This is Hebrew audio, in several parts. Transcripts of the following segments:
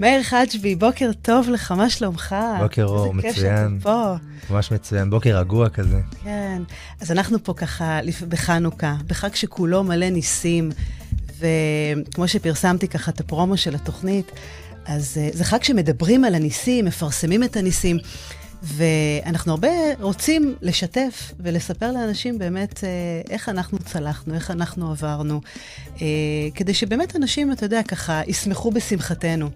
מאיר חג'בי, בוקר טוב לך, מה שלומך? בוקר אור, מצוין. איזה כיף שאתה פה. ממש מצוין, בוקר רגוע כזה. כן, אז אנחנו פה ככה בחנוכה, בחג שכולו מלא ניסים, וכמו שפרסמתי ככה את הפרומו של התוכנית, אז uh, זה חג שמדברים על הניסים, מפרסמים את הניסים. ואנחנו הרבה רוצים לשתף ולספר לאנשים באמת אה, איך אנחנו צלחנו, איך אנחנו עברנו, אה, כדי שבאמת אנשים, אתה יודע, ככה, ישמחו בשמחתנו.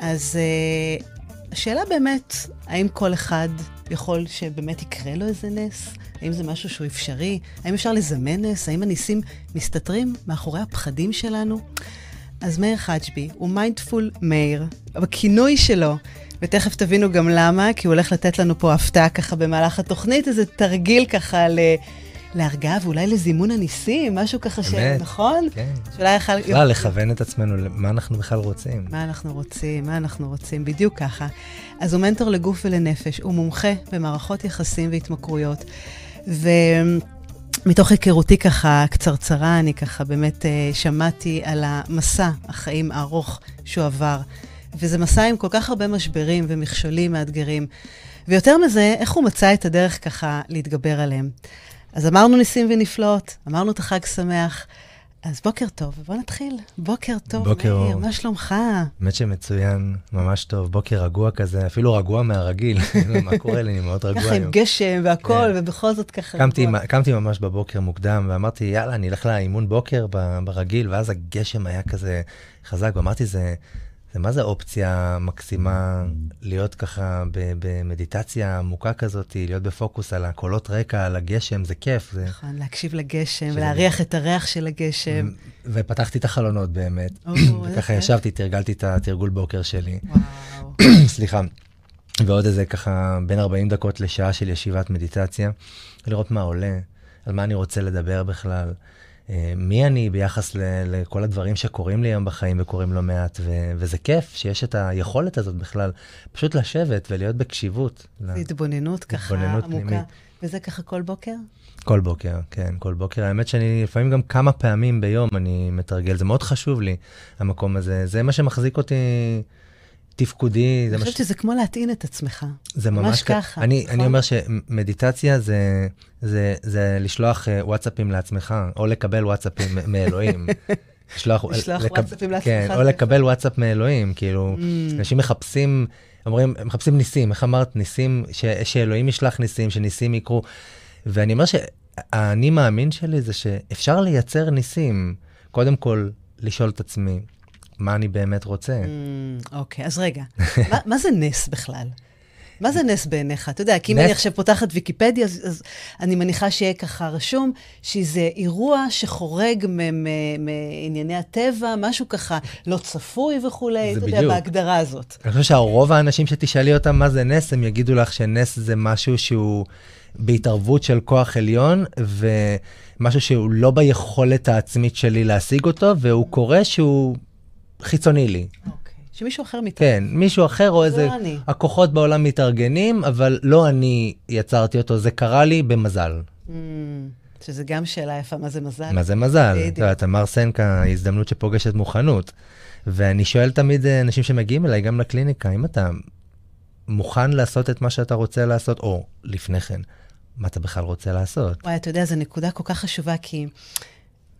אז אה, השאלה באמת, האם כל אחד יכול שבאמת יקרה לו איזה נס? האם זה משהו שהוא אפשרי? האם אפשר לזמן נס? האם הניסים מסתתרים מאחורי הפחדים שלנו? אז מאיר חג'בי הוא מיינדפול מאיר, בכינוי שלו ותכף תבינו גם למה, כי הוא הולך לתת לנו פה הפתעה ככה במהלך התוכנית, איזה תרגיל ככה ל... להרגעה ואולי לזימון הניסים, משהו ככה ש... נכון? כן. שאולי יכל... בכלל, לכוון את עצמנו למה אנחנו בכלל רוצים. מה אנחנו רוצים, מה אנחנו רוצים, בדיוק ככה. אז הוא מנטור לגוף ולנפש, הוא מומחה במערכות יחסים והתמכרויות. ומתוך היכרותי ככה קצרצרה, אני ככה באמת אה, שמעתי על המסע החיים הארוך שהוא עבר. וזה מסע עם כל כך הרבה משברים ומכשולים מאתגרים. ויותר מזה, איך הוא מצא את הדרך ככה להתגבר עליהם. אז אמרנו ניסים ונפלאות, אמרנו את החג שמח. אז בוקר טוב, בוא נתחיל. בוקר טוב, בוקר מאיר, מה שלומך? האמת שמצוין, ממש טוב. בוקר רגוע כזה, אפילו רגוע מהרגיל. מה קורה לי, אני מאוד רגוע היום. ככה עם גשם והכול, כן. ובכל זאת ככה קמתי, רגוע. קמתי ממש בבוקר מוקדם, ואמרתי, יאללה, אני אלך לאימון בוקר ברגיל, ואז הגשם היה כזה חזק, ואמרתי, זה... זה מה זה אופציה מקסימה להיות ככה במדיטציה עמוקה כזאת, להיות בפוקוס על הקולות רקע, על הגשם, זה כיף. זה... נכון, להקשיב לגשם ולהריח את הריח של הגשם. ופתחתי את החלונות באמת. וככה ישבתי, תרגלתי את התרגול בוקר שלי. סליחה. ועוד איזה ככה בין 40 דקות לשעה של ישיבת מדיטציה, לראות מה עולה, על מה אני רוצה לדבר בכלל. אה, מי אני ביחס ל, לכל הדברים שקורים לי היום בחיים וקורים לא מעט, ו, וזה כיף שיש את היכולת הזאת בכלל, פשוט לשבת ולהיות בקשיבות. זה התבוננות ככה עמוקה. פנימית. וזה ככה כל בוקר? כל בוקר, כן, כל בוקר. האמת שאני לפעמים גם כמה פעמים ביום אני מתרגל, זה מאוד חשוב לי, המקום הזה. זה מה שמחזיק אותי תפקודי. אני חושבת שזה כמו להטעין את עצמך. זה ממש, ממש ככה. אני, נכון? אני אומר שמדיטציה זה, זה, זה לשלוח uh, וואטסאפים לעצמך, או לקבל וואטסאפים מאלוהים. לשלוח, לשלוח לק... וואטסאפים לעצמך. כן, או לקבל וואטסאפ מאלוהים, כאילו, mm. אנשים מחפשים, אומרים, מחפשים ניסים, איך אמרת? ניסים, ש, שאלוהים ישלח ניסים, שניסים יקרו. ואני אומר שהאני מאמין שלי זה שאפשר לייצר ניסים. קודם כל, לשאול את עצמי, מה אני באמת רוצה. Mm, אוקיי, אז רגע, מה, מה זה נס בכלל? מה זה נס בעיניך? אתה יודע, כי אם אני עכשיו פותחת ויקיפדיה, אז, אז אני מניחה שיהיה ככה רשום שזה אירוע שחורג מענייני הטבע, משהו ככה לא צפוי וכולי, אתה יודע, בהגדרה הזאת. אני חושב שרוב האנשים שתשאלי אותם מה זה נס, הם יגידו לך שנס זה משהו שהוא בהתערבות של כוח עליון, ומשהו שהוא לא ביכולת העצמית שלי להשיג אותו, והוא קורה שהוא... חיצוני לי. אוקיי. שמישהו אחר מתארגן. כן, מישהו אחר או איזה... לא אני. הכוחות בעולם מתארגנים, אבל לא אני יצרתי אותו, זה קרה לי במזל. Mm, שזה גם שאלה יפה, מה זה מזל? מה זה מזל? את יודעת, אמר סנקה, הזדמנות שפוגשת מוכנות. ואני שואל תמיד אה, אנשים שמגיעים אליי, גם לקליניקה, אם אתה מוכן לעשות את מה שאתה רוצה לעשות, או לפני כן, מה אתה בכלל רוצה לעשות? וואי, אתה יודע, זו נקודה כל כך חשובה, כי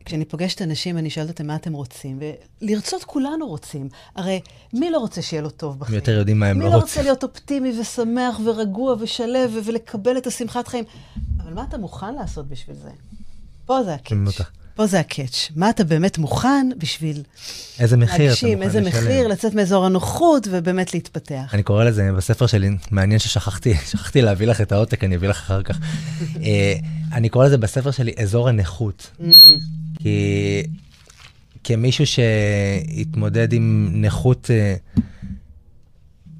כשאני פוגשת אנשים, אני שואלת אותם מה אתם רוצים, ולרצות כולנו רוצים. הרי מי לא רוצה שיהיה לו טוב בחיים? יותר יודעים מה הם לא רוצים. מי לא רוצה להיות אופטימי ושמח ורגוע ושלו ולקבל את השמחת חיים? אבל מה אתה מוכן לעשות בשביל זה? פה זה הקאץ'. פה זה הקאץ'. מה אתה באמת מוכן בשביל איזה מחיר להגשים, אתה מוכן לשלם. איזה מחיר, לצאת מאזור הנוחות ובאמת להתפתח. אני קורא לזה בספר שלי, מעניין ששכחתי, שכחתי להביא לך את העותק, אני אביא לך אחר כך. אה, אני קורא לזה בספר שלי אזור הנכות. כי כמישהו שהתמודד עם נכות אה,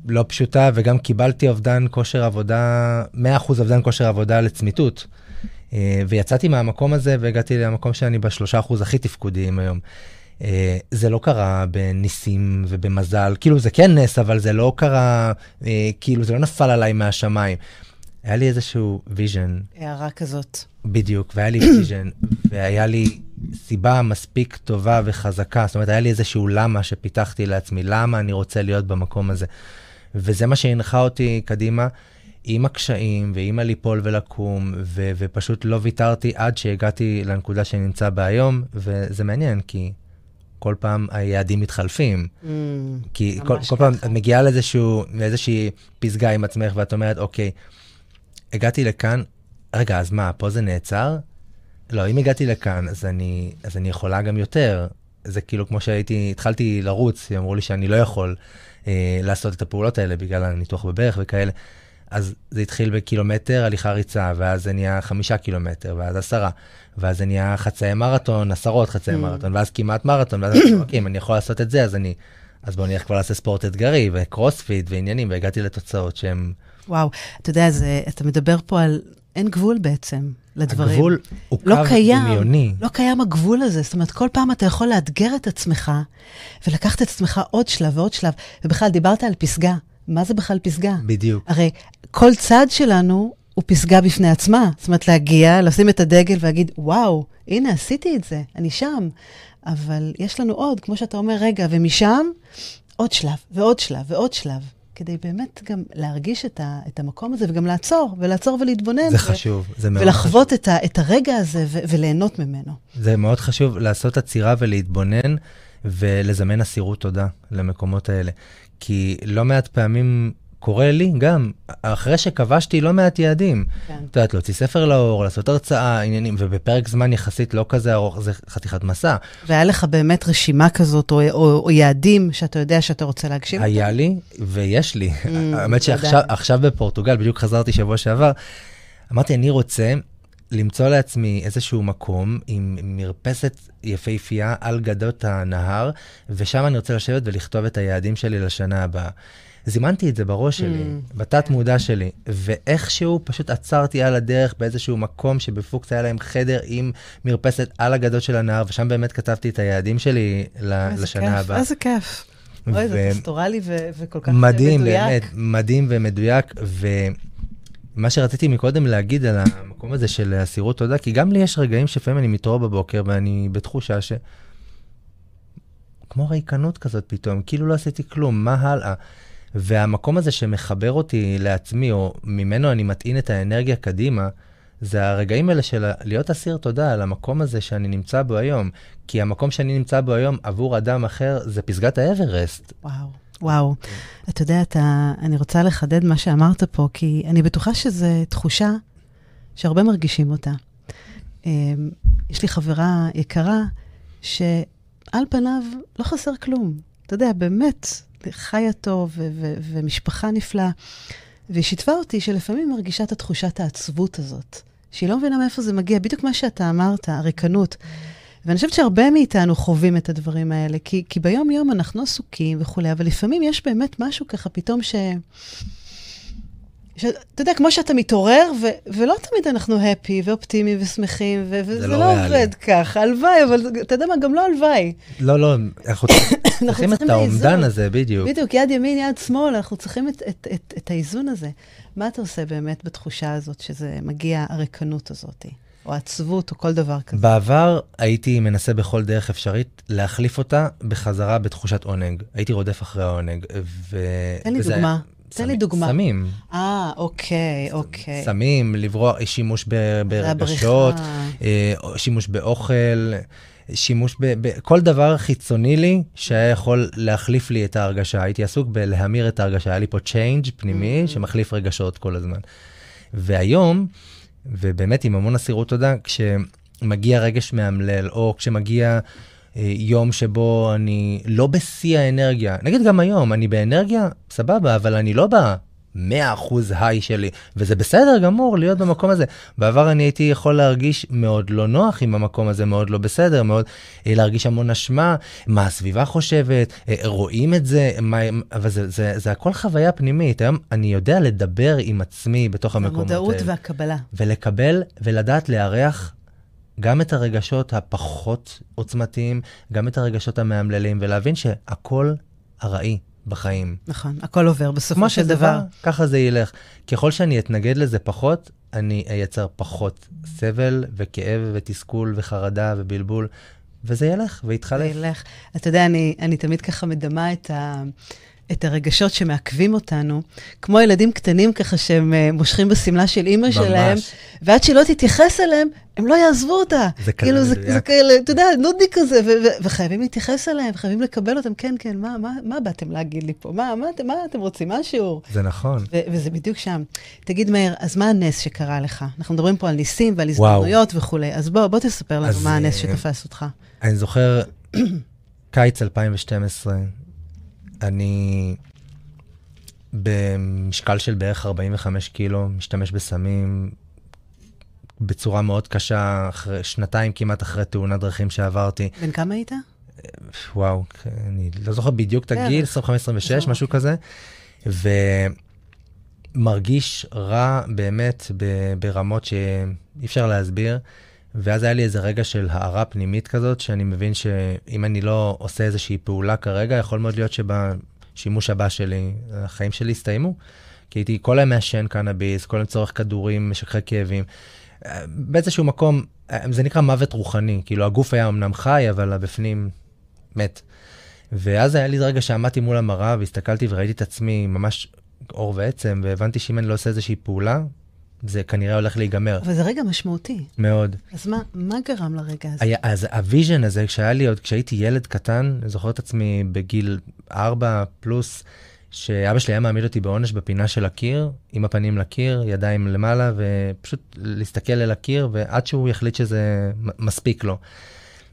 לא פשוטה, וגם קיבלתי אובדן כושר עבודה, 100% אובדן כושר עבודה לצמיתות. אה, ויצאתי מהמקום הזה והגעתי למקום שאני בשלושה אחוז הכי תפקודיים היום. אה, זה לא קרה בניסים ובמזל, כאילו זה כן נס, אבל זה לא קרה, כאילו זה לא נפל עליי מהשמיים. היה לי איזשהו vision. הארה כזאת. בדיוק, והיה לי vision, והיה לי סיבה מספיק טובה וחזקה, זאת אומרת, היה לי איזשהו למה שפיתחתי לעצמי, למה אני רוצה להיות במקום הזה. וזה מה שהנחה אותי קדימה, עם הקשיים, ועם הליפול ולקום, ו- ופשוט לא ויתרתי עד שהגעתי לנקודה שאני נמצא בה היום, וזה מעניין, כי כל פעם היעדים מתחלפים. Mm, כי כל, כל פעם את מגיעה לאיזשהו, לאיזושהי פסגה עם עצמך, ואת אומרת, אוקיי, הגעתי לכאן, רגע, אז מה, פה זה נעצר? לא, אם הגעתי לכאן, אז אני, אז אני יכולה גם יותר. זה כאילו כמו שהייתי, התחלתי לרוץ, אמרו לי שאני לא יכול אה, לעשות את הפעולות האלה בגלל הניתוח בברך וכאלה. אז זה התחיל בקילומטר הליכה ריצה, ואז זה נהיה חמישה קילומטר, ואז עשרה, ואז זה נהיה חצאי מרתון, עשרות חצאי mm. מרתון, ואז כמעט מרתון, ואז אוקיי, אם אני יכול לעשות את זה, אז אני, אז בוא נלך כבר לעשות ספורט אתגרי, וקרוספיט ועניינים, והגעתי לתוצאות שהן... וואו, אתה יודע, זה, אתה מדבר פה על אין גבול בעצם לדברים. הגבול הוא לא קו קיים, דמיוני. לא קיים הגבול הזה. זאת אומרת, כל פעם אתה יכול לאתגר את עצמך ולקחת את עצמך עוד שלב ועוד שלב. ובכלל, דיברת על פסגה. מה זה בכלל פסגה? בדיוק. הרי כל צעד שלנו הוא פסגה בפני עצמה. זאת אומרת, להגיע, לשים את הדגל ולהגיד, וואו, הנה, עשיתי את זה, אני שם. אבל יש לנו עוד, כמו שאתה אומר, רגע, ומשם עוד שלב, ועוד שלב, ועוד שלב. כדי באמת גם להרגיש את, ה, את המקום הזה, וגם לעצור, ולעצור ולהתבונן. זה ו- חשוב, זה מאוד ולחוות חשוב. את, ה, את הרגע הזה ו- וליהנות ממנו. זה מאוד חשוב לעשות עצירה ולהתבונן, ולזמן אסירות תודה למקומות האלה. כי לא מעט פעמים קורה לי גם, אחרי שכבשתי לא מעט יעדים. כן. את יודעת, להוציא ספר לאור, לעשות הרצאה, עניינים, ובפרק זמן יחסית לא כזה ארוך, זה חתיכת מסע. והיה לך באמת רשימה כזאת, או, או, או יעדים שאתה יודע שאתה רוצה להגשים היה אותם? לי, ויש לי. Mm, האמת שעכשיו בפורטוגל, בדיוק חזרתי שבוע שעבר, אמרתי, אני רוצה למצוא לעצמי איזשהו מקום עם מרפסת יפהפייה על גדות הנהר, ושם אני רוצה לשבת ולכתוב את היעדים שלי לשנה הבאה. זימנתי את זה בראש שלי, mm, בתת כן. מודע שלי, ואיכשהו פשוט עצרתי על הדרך באיזשהו מקום שבפוקס היה להם חדר עם מרפסת על הגדות של הנהר, ושם באמת כתבתי את היעדים שלי לשנה הבאה. איזה כיף. אוי, זה פסטורלי וכל כך מדהים, מדויק. מדהים, באמת, מדהים ומדויק. ומה שרציתי מקודם להגיד על המקום הזה של אסירות תודה, כי גם לי יש רגעים שלפעמים אני מתעורר בבוקר ואני בתחושה ש... כמו ריקנות כזאת פתאום, כאילו לא עשיתי כלום, מה הלאה? והמקום הזה שמחבר אותי לעצמי, או ממנו אני מטעין את האנרגיה קדימה, זה הרגעים האלה של להיות אסיר תודה על המקום הזה שאני נמצא בו היום. כי המקום שאני נמצא בו היום עבור אדם אחר זה פסגת האברסט. וואו. וואו, אתה יודע, אתה, אני רוצה לחדד מה שאמרת פה, כי אני בטוחה שזו תחושה שהרבה מרגישים אותה. אמ, יש לי חברה יקרה שעל פניו לא חסר כלום. אתה יודע, באמת, חיה טוב ומשפחה נפלאה. והיא שיתפה אותי שלפעמים מרגישה את התחושת העצבות הזאת, שהיא לא מבינה מאיפה זה מגיע, בדיוק מה שאתה אמרת, הריקנות. ואני חושבת שהרבה מאיתנו חווים את הדברים האלה, כי, כי ביום-יום אנחנו עסוקים וכולי, אבל לפעמים יש באמת משהו ככה פתאום ש... אתה יודע, כמו שאתה מתעורר, ו- ולא תמיד אנחנו הפי ואופטימיים ושמחים, ו- וזה לא, לא עובד ככה, הלוואי, אבל אתה יודע מה, גם לא הלוואי. לא, לא, אנחנו צריכים את האומדן הזה, בדיוק. בדיוק, יד ימין, יד שמאל, אנחנו צריכים את, את, את, את האיזון הזה. מה אתה עושה באמת בתחושה הזאת שזה מגיע, הריקנות הזאת? או עצבות, או כל דבר כזה. בעבר הייתי מנסה בכל דרך אפשרית להחליף אותה בחזרה בתחושת עונג. הייתי רודף אחרי העונג. ו... תן לי דוגמה. תן לי דוגמה. סמים. אה, אוקיי, אוקיי. סמים, לברוח, שימוש ברגשות, אה, שימוש באוכל, שימוש בכל דבר חיצוני לי שהיה יכול להחליף לי את ההרגשה. הייתי עסוק בלהמיר את ההרגשה, היה לי פה צ'יינג' פנימי mm-hmm. שמחליף רגשות כל הזמן. והיום, ובאמת עם המון אסירות תודה, כשמגיע רגש מאמלל, או כשמגיע... אה, יום שבו אני לא בשיא האנרגיה. נגיד גם היום, אני באנרגיה, סבבה, אבל אני לא ב... 100% היי שלי, וזה בסדר גמור להיות במקום הזה. בעבר אני הייתי יכול להרגיש מאוד לא נוח עם המקום הזה, מאוד לא בסדר, מאוד אה, להרגיש המון אשמה, מה הסביבה חושבת, אה, רואים את זה, מה, אבל זה, זה, זה הכל חוויה פנימית. היום אני יודע לדבר עם עצמי בתוך המקומות האלה. המודעות והקבלה. ולקבל ולדעת לארח גם את הרגשות הפחות עוצמתיים, גם את הרגשות המאמללים, ולהבין שהכל ארעי. בחיים. נכון, הכל עובר בסופו של דבר. דבר, ככה זה ילך. ככל שאני אתנגד לזה פחות, אני אייצר פחות סבל וכאב ותסכול וחרדה ובלבול, וזה ילך ויתחלף. זה ילך. אתה יודע, אני, אני תמיד ככה מדמה את ה... את הרגשות שמעכבים אותנו, כמו ילדים קטנים ככה שהם uh, מושכים בשמלה של אימא ממש. שלהם, ועד שלא תתייחס אליהם, הם לא יעזבו אותה. זה כאילו, זה, זה כאלה, אתה יודע, נודניק כזה, ו- ו- וחייבים להתייחס אליהם, חייבים לקבל אותם, כן, כן, מה, מה, מה באתם להגיד לי פה? מה, מה, מה אתם רוצים? מה השיעור? זה נכון. ו- וזה בדיוק שם. תגיד, מאיר, אז מה הנס שקרה לך? אנחנו מדברים פה על ניסים ועל הזדמנויות וכולי, אז בוא, בוא תספר לנו מה הנס אה, שתפס אותך. אני זוכר, קיץ 2012, אני במשקל של בערך 45 קילו, משתמש בסמים בצורה מאוד קשה, אחרי, שנתיים כמעט אחרי תאונת דרכים שעברתי. בן כמה היית? וואו, אני לא זוכר בדיוק את הגיל, 25-26, משהו כזה. ומרגיש רע באמת ברמות שאי אפר להסביר. ואז היה לי איזה רגע של הארה פנימית כזאת, שאני מבין שאם אני לא עושה איזושהי פעולה כרגע, יכול מאוד להיות שבשימוש הבא שלי, החיים שלי הסתיימו. כי הייתי כל היום מעשן קנאביס, כל היום צורך כדורים, משככי כאבים. באיזשהו מקום, זה נקרא מוות רוחני, כאילו הגוף היה אמנם חי, אבל הבפנים מת. ואז היה לי רגע שעמדתי מול המראה והסתכלתי וראיתי את עצמי ממש עור ועצם, והבנתי שאם אני לא עושה איזושהי פעולה, זה כנראה הולך להיגמר. אבל זה רגע משמעותי. מאוד. אז מה, מה גרם לרגע הזה? היה, אז ה vision הזה, כשהיה לי עוד, כשהייתי ילד קטן, אני זוכר את עצמי בגיל 4 פלוס, שאבא שלי היה מעמיד אותי בעונש בפינה של הקיר, עם הפנים לקיר, ידיים למעלה, ופשוט להסתכל אל הקיר, ועד שהוא יחליט שזה מספיק לו.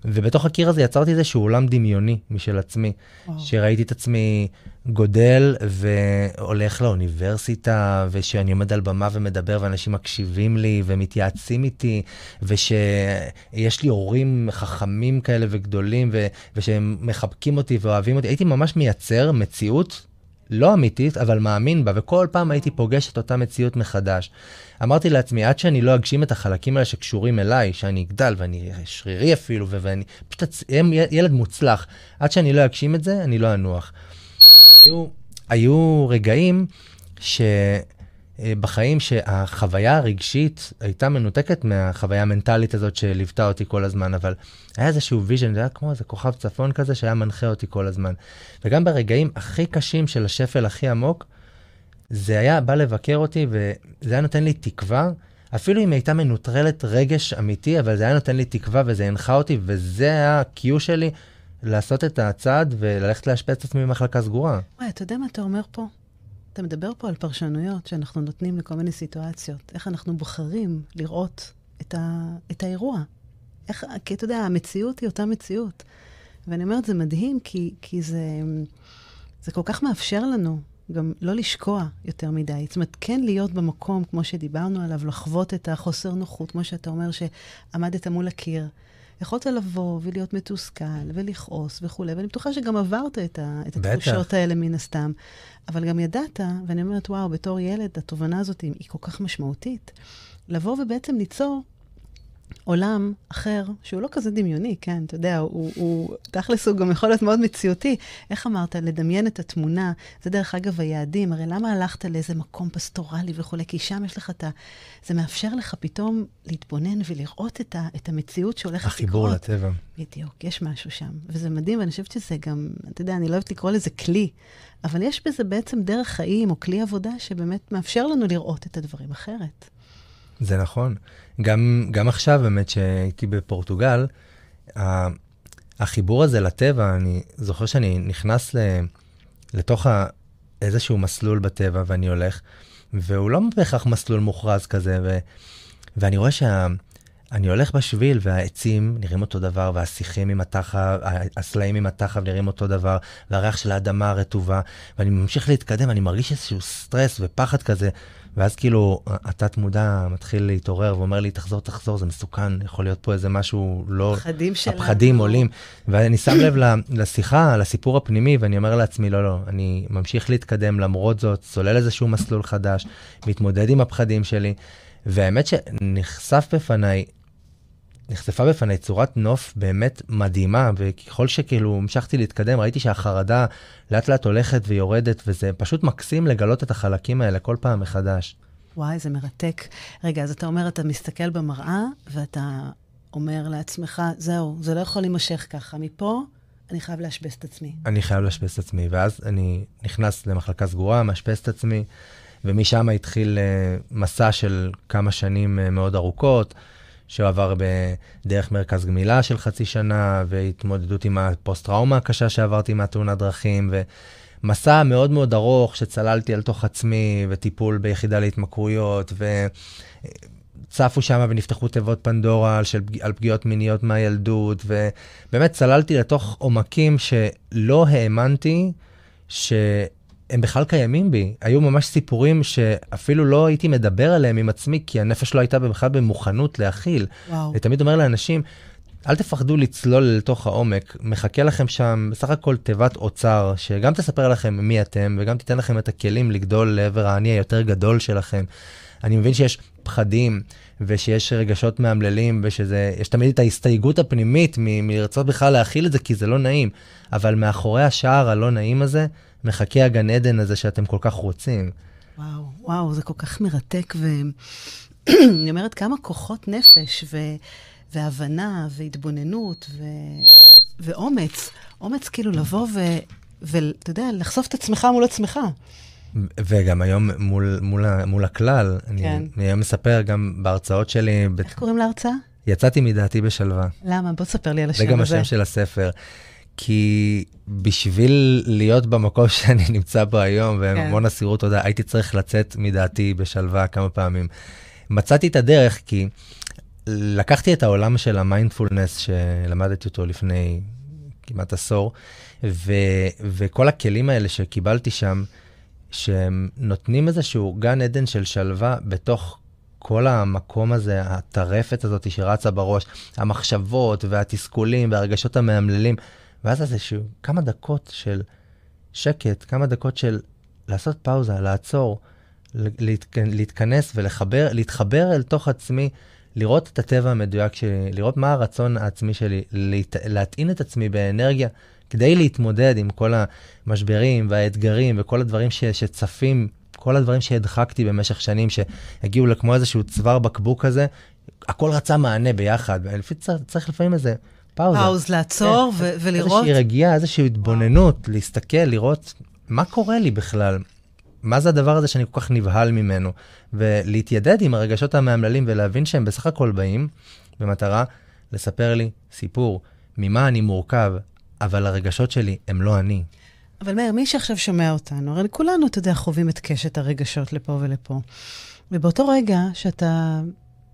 ובתוך הקיר הזה יצרתי איזשהו עולם דמיוני משל עצמי, וואו. שראיתי את עצמי גודל והולך לאוניברסיטה, ושאני עומד על במה ומדבר ואנשים מקשיבים לי ומתייעצים איתי, ושיש לי הורים חכמים כאלה וגדולים, ו... ושהם מחבקים אותי ואוהבים אותי. הייתי ממש מייצר מציאות לא אמיתית, אבל מאמין בה, וכל פעם הייתי פוגש את אותה מציאות מחדש. אמרתי לעצמי, עד שאני לא אגשים את החלקים האלה שקשורים אליי, שאני אגדל ואני שרירי אפילו, ואני פשוט אהיה ילד מוצלח, עד שאני לא אגשים את זה, אני לא אנוח. היו, היו רגעים ש... אה, שהחוויה הרגשית הייתה מנותקת מהחוויה המנטלית הזאת שליוותה אותי כל הזמן, אבל היה איזשהו vision, זה היה כמו איזה כוכב צפון כזה שהיה מנחה אותי כל הזמן. וגם ברגעים הכי קשים של השפל הכי עמוק, זה היה בא לבקר אותי וזה היה נותן לי תקווה, אפילו אם הייתה מנוטרלת רגש אמיתי, אבל זה היה נותן לי תקווה וזה הנחה אותי, וזה היה ה-Q שלי לעשות את הצעד וללכת לאשפץ את עצמי במחלקה סגורה. וואי, אתה יודע מה אתה אומר פה? אתה מדבר פה על פרשנויות שאנחנו נותנים לכל מיני סיטואציות. איך אנחנו בוחרים לראות את, ה, את האירוע. איך, כי אתה יודע, המציאות היא אותה מציאות. ואני אומרת, זה מדהים, כי, כי זה, זה כל כך מאפשר לנו גם לא לשקוע יותר מדי. זאת אומרת, כן להיות במקום, כמו שדיברנו עליו, לחוות את החוסר נוחות, כמו שאתה אומר, שעמדת מול הקיר. יכולת לבוא ולהיות מתוסכל ולכעוס וכולי, ואני בטוחה שגם עברת את, ה, את התחושות האלה מן הסתם. אבל גם ידעת, ואני אומרת, וואו, בתור ילד, התובנה הזאת היא, היא כל כך משמעותית. לבוא ובעצם ליצור עולם אחר, שהוא לא כזה דמיוני, כן, אתה יודע, הוא, הוא תכלס הוא גם יכול להיות מאוד מציאותי. איך אמרת? לדמיין את התמונה. זה דרך אגב היעדים. הרי למה הלכת לאיזה מקום פסטורלי וכולי? כי שם יש לך את ה... זה מאפשר לך פתאום להתבונן ולראות את, ה, את המציאות שהולכת לקרות. החיבור לטבע. בדיוק, יש משהו שם. וזה מדהים, ואני חושבת שזה גם, אתה יודע, אני לא אוהבת לקרוא לזה כלי, אבל יש בזה בעצם דרך חיים או כלי עבודה שבאמת מאפשר לנו לראות את הדברים אחרת. זה נכון. גם, גם עכשיו, באמת, שהייתי בפורטוגל, החיבור הזה לטבע, אני זוכר שאני נכנס ל, לתוך ה, איזשהו מסלול בטבע ואני הולך, והוא לא בהכרח מסלול מוכרז כזה, ו, ואני רואה שה... אני הולך בשביל והעצים נראים אותו דבר, והשיחים עם התחב, הסלעים עם התחב נראים אותו דבר, והריח של האדמה הרטובה, ואני ממשיך להתקדם, אני מרגיש איזשהו סטרס ופחד כזה, ואז כאילו התת מודע מתחיל להתעורר ואומר לי, תחזור, תחזור, זה מסוכן, יכול להיות פה איזה משהו לא... הפחדים שלנו. הפחדים עולים. ואני שם לב לשיחה, לסיפור הפנימי, ואני אומר לעצמי, לא, לא, אני ממשיך להתקדם למרות זאת, צולל איזשהו מסלול חדש, מתמודד עם הפחדים שלי. והאמת שנחשף בפניי נחשפה בפני צורת נוף באמת מדהימה, וככל שכאילו המשכתי להתקדם, ראיתי שהחרדה לאט לאט הולכת ויורדת, וזה פשוט מקסים לגלות את החלקים האלה כל פעם מחדש. וואי, זה מרתק. רגע, אז אתה אומר, אתה מסתכל במראה, ואתה אומר לעצמך, זהו, זה לא יכול להימשך ככה. מפה אני חייב לאשפז את עצמי. אני חייב לאשפז את עצמי, ואז אני נכנס למחלקה סגורה, מאשפז את עצמי, ומשם התחיל uh, מסע של כמה שנים uh, מאוד ארוכות, שהוא עבר בדרך מרכז גמילה של חצי שנה, והתמודדות עם הפוסט-טראומה הקשה שעברתי מהתאונת דרכים, ומסע מאוד מאוד ארוך שצללתי אל תוך עצמי, וטיפול ביחידה להתמכרויות, ו... צפו שם ונפתחו תיבות פנדורה של, על פגיעות מיניות מהילדות, ובאמת צללתי לתוך עומקים שלא האמנתי שהם בכלל קיימים בי. היו ממש סיפורים שאפילו לא הייתי מדבר עליהם עם עצמי, כי הנפש לא הייתה בכלל במוכנות להכיל. וואו. ותמיד אומר לאנשים, אל תפחדו לצלול לתוך העומק, מחכה לכם שם בסך הכל תיבת אוצר, שגם תספר לכם מי אתם, וגם תיתן לכם את הכלים לגדול לעבר האני היותר גדול שלכם. אני מבין שיש פחדים, ושיש רגשות מאמללים, ושיש תמיד את ההסתייגות הפנימית מלרצות בכלל להכיל את זה, כי זה לא נעים. אבל מאחורי השער הלא נעים הזה, מחכה הגן עדן הזה שאתם כל כך רוצים. וואו, וואו, זה כל כך מרתק, ואני אומרת, כמה כוחות נפש, ו... והבנה, והתבוננות, ו... ואומץ. אומץ כאילו לבוא ו... ואתה יודע, לחשוף את עצמך מול עצמך. וגם היום מול, מול, מול הכלל, כן. אני, אני היום מספר גם בהרצאות שלי. איך בת... קוראים להרצאה? יצאתי מדעתי בשלווה. למה? בוא תספר לי על השם הזה. זה גם השם של הספר. כי בשביל להיות במקום שאני נמצא בו היום, והמון כן. אסירות תודה, הייתי צריך לצאת מדעתי בשלווה כמה פעמים. מצאתי את הדרך כי לקחתי את העולם של המיינדפולנס שלמדתי אותו לפני כמעט עשור, ו, וכל הכלים האלה שקיבלתי שם, שהם נותנים איזשהו גן עדן של שלווה בתוך כל המקום הזה, הטרפת הזאת שרצה בראש, המחשבות והתסכולים והרגשות המאמללים, ואז איזשהו כמה דקות של שקט, כמה דקות של לעשות פאוזה, לעצור, להתכ... להתכנס ולחבר, להתחבר אל תוך עצמי, לראות את הטבע המדויק שלי, לראות מה הרצון העצמי שלי, להט... להטעין את עצמי באנרגיה כדי להתמודד עם כל המשברים והאתגרים וכל הדברים ש, שצפים, כל הדברים שהדחקתי במשך שנים, שהגיעו לכמו איזשהו צוואר בקבוק כזה, הכל רצה מענה ביחד, ולפי צריך, צריך לפעמים איזה פאוזה. פאוז, לעצור כן, ו- ולראות. איזושהי רגיעה, איזושהי התבוננות, וואו. להסתכל, לראות מה קורה לי בכלל. מה זה הדבר הזה שאני כל כך נבהל ממנו? ולהתיידד עם הרגשות המאמללים ולהבין שהם בסך הכל באים במטרה לספר לי סיפור, ממה אני מורכב, אבל הרגשות שלי הם לא אני. אבל מאיר, מי שעכשיו שומע אותנו, הרי כולנו, אתה יודע, חווים את קשת הרגשות לפה ולפה. ובאותו רגע שאתה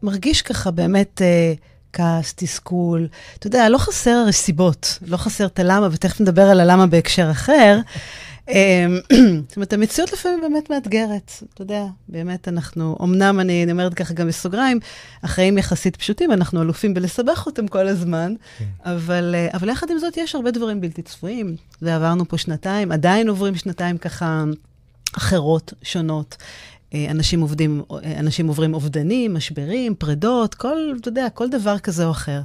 מרגיש ככה באמת אה, כעס, תסכול, אתה יודע, לא חסר הרי סיבות, לא חסר את הלמה, ותכף נדבר על הלמה בהקשר אחר. אמ, זאת אומרת, המציאות לפעמים באמת מאתגרת. אתה יודע, באמת אנחנו, אמנם אני, אומרת ככה גם בסוגריים, החיים יחסית פשוטים, אנחנו אלופים בלסבך אותם כל הזמן, כן. אבל, אה, אבל יחד עם זאת יש הרבה דברים בלתי צפויים. ועברנו פה שנתיים, עדיין עוברים שנתיים ככה אחרות, שונות. אנשים עובדים, אנשים עוברים אובדנים, משברים, פרדות, כל, אתה יודע, כל דבר כזה או אחר.